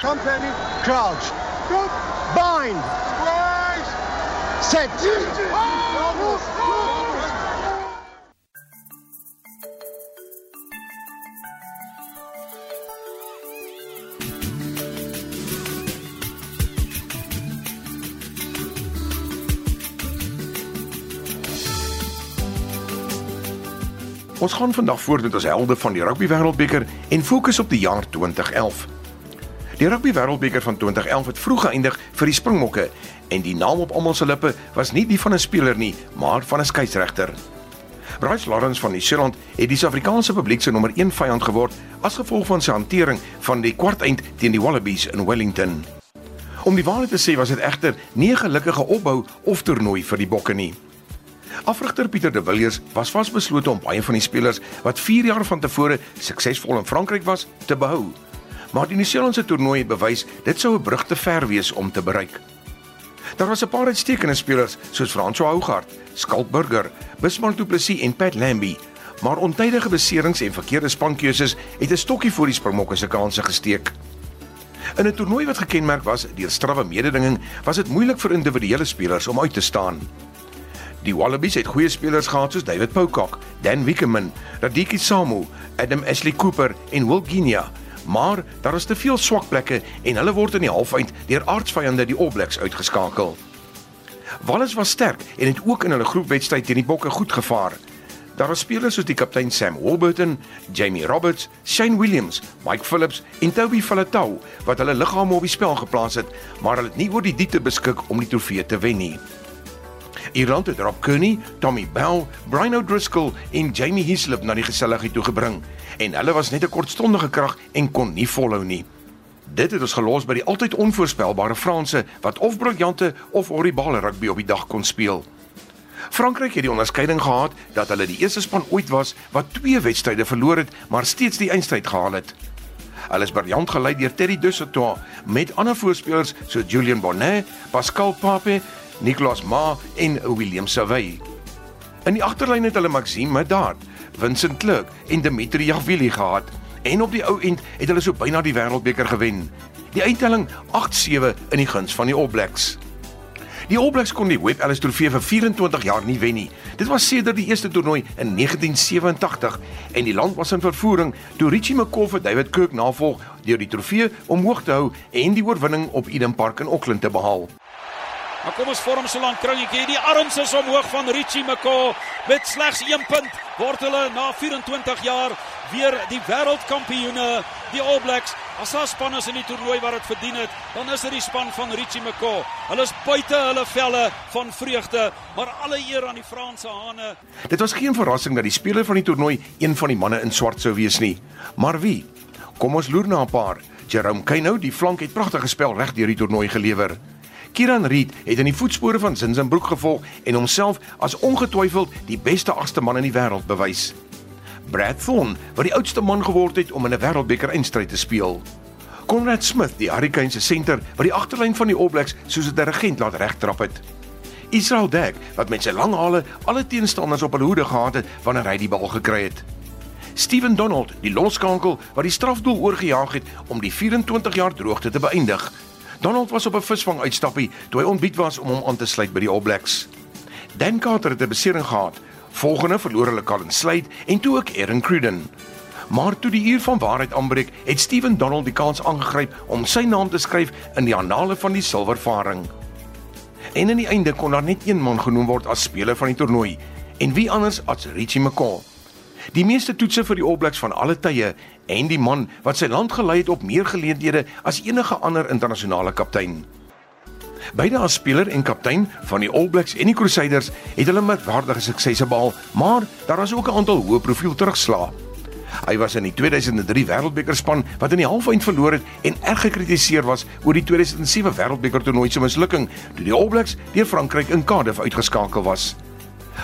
Company, crouch. Bind. Set. Ons gaan vandag voort met ons helde van die Rugby Wêreldbeker en fokus op die jaar 2011. Die Rugby Wêreldbeker van 2011 het vroeg geëindig vir die Springbokke en die naam op almal se lippe was nie die van 'n speler nie, maar van 'n skeieregter. Bryce Lawrence van Nieu-Seeland het die Suid-Afrikaanse publiek se nommer 1 vyand geword as gevolg van sy hantering van die kwarteind teen die Wallabies in Wellington. Om die waarheid te sê was dit egter nie 'n gelukkige opbou of toernooi vir die Bokke nie. Afrigter Pieter de Villiers was vasbeslote om baie van die spelers wat 4 jaar van tevore suksesvol in Frankryk was, te behou. Maar die Nieu-Seelandse toernooi het bewys dit sou 'n brug te ver wees om te bereik. Daar was 'n paar uitstekende spelers soos François Hougaard, Skalk Burger, Bismarck Du Plessis en Pat Lambie, maar ontydige beserings en verkeerde spankeuses het 'n stokkie voor die Springbokke se kansse gesteek. In 'n toernooi wat gekenmerk was deur strawwe mededinging, was dit moeilik vir individuele spelers om uit te staan. Die Wallabies het goeie spelers gehad soos David Pocock, Dan Wickerman, Radiki Samu, Adam Ashley Cooper en Will Ginia, maar daar is te veel swak plekke en hulle word in die halfeind deur aardsvyande die All Blacks uitgeskakel. Wallace was sterk en het ook in hulle groepwedstryd teen die Bokke goed gevaar. Daar was spelers soos die kaptein Sam Warburton, Jamie Roberts, Shane Williams, Mike Phillips en Toby Falatau wat hulle liggame op die spel geplaas het, maar hulle het nie oor die diepte beskik om die trofee te wen nie. Ierland het Rob Kearney, Tommy Bell, Brian O'Driscoll en Jamie Hislop na die geselligheid toe gebring en hulle was net 'n kortstondige krag en kon nie volhou nie. Dit het ons gelos by die altyd onvoorspelbare Franse wat of briljante of horribale rugby op die dag kon speel. Frankryk het die onderskeiding gehad dat hulle die eerste span ooit was wat twee wedstryde verloor het, maar steeds die eindstryd gehaal het. Hulle is briljant gelei deur Terry Dussault met ander voorspelers soos Julian Bonnet, Pascal Pape Nicolas Ma en William Savay. In die agterlyn het hulle Maxime Medard, Vincent Clerk en Dimitri Javili gehad en op die ou end het hulle so byna die wêreldbeker gewen. Die uittelling 8-7 in die guns van die All Blacks. Die All Blacks kon die Webb Ellis Trofee vir 24 jaar nie wen nie. Dit was sedert die eerste toernooi in 1987 en die land was in vervoering toe Richie McCaw vir David Kirk navolg deur die trofee omhoog te hou en die oorwinning op Eden Park in Auckland te behaal. Maar kom ons vorm so lank kringetjie. Die arms is omhoog van Richie McCaw met slegs 1 punt. Word hulle na 24 jaar weer die wêreldkampioene, die All Blacks. As daar span is in die toernooi wat dit verdien het, dan is dit die span van Richie McCaw. Hulle is buite hulle velle van vreugde, maar alle eer aan die Franse hane. Dit was geen verrassing dat die speler van die toernooi een van die manne in swart sou wees nie. Maar wie? Kom ons loer na 'n paar. Jerome Kaino, die flank het pragtige spel reg deur die toernooi gelewer. Kieran Reid het in die voetspore van Zinzenbroek gevolg en homself as ongetwyfeld die beste agste man in die wêreld bewys. Brad Thorn, wat die oudste man geword het om in 'n wêreldbeker eindstryd te speel. Conrad Smith, die Hurricanes se senter wat die agterlyn van die All Blacks soos 'n dirigent laat regtrap het. Israel Dek, wat met sy lang hale alle teenstanders op hulle hoede gehad het wanneer hy die bal gekry het. Steven Donald, die loskankel wat die strafdoel oorgejaag het om die 24 jaar droogte te beëindig Donald was op 'n visvang uitstappie toe hy ontbied was om hom aan te sluit by die All Blacks. Dan Carter het 'n besering gehad. Volgende verloor hulle Colin Slade en toe ook Aaron Cruden. Maar toe die uur van waarheid aanbreek, het Steven Donald die kans aangegryp om sy naam te skryf in die annale van die silvervaring. En in die einde kon daar net een man genoem word as speler van die toernooi, en wie anders as Richie McCaw. Die meeste toetse vir die All Blacks van alle tye en die man wat sy land gelei het op meer geleenthede as enige ander internasionale kaptein. Beide as speler en kaptein van die All Blacks en die Crusaders het hulle merkwaardige suksese behaal, maar daar was ook 'n aantal hoë profiel terugslae. Hy was in die 2003 Wêreldbeker span wat in die halfeind verloor het en erg gekritiseer was oor die 2007 Wêreldbeker toernooi se mislukking toe die All Blacks deur Frankryk in Cardiff uitgeskakel was.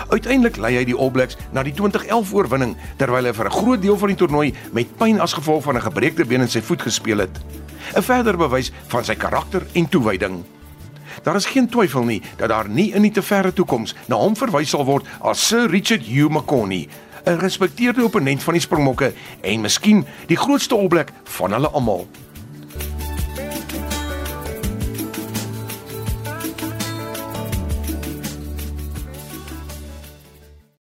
Uiteindelik lei hy die All Blacks na die 2011 oorwinning terwyl hy vir 'n groot deel van die toernooi met pyn as gevolg van 'n gebreekte been in sy voet gespeel het. 'n Verder bewys van sy karakter en toewyding. Daar is geen twyfel nie dat daar nie in die te verre toekoms na hom verwys sal word as Sir Richard Hugh McConey, 'n gerespekteerde opponent van die Springbokke en miskien die grootste All Black van hulle almal.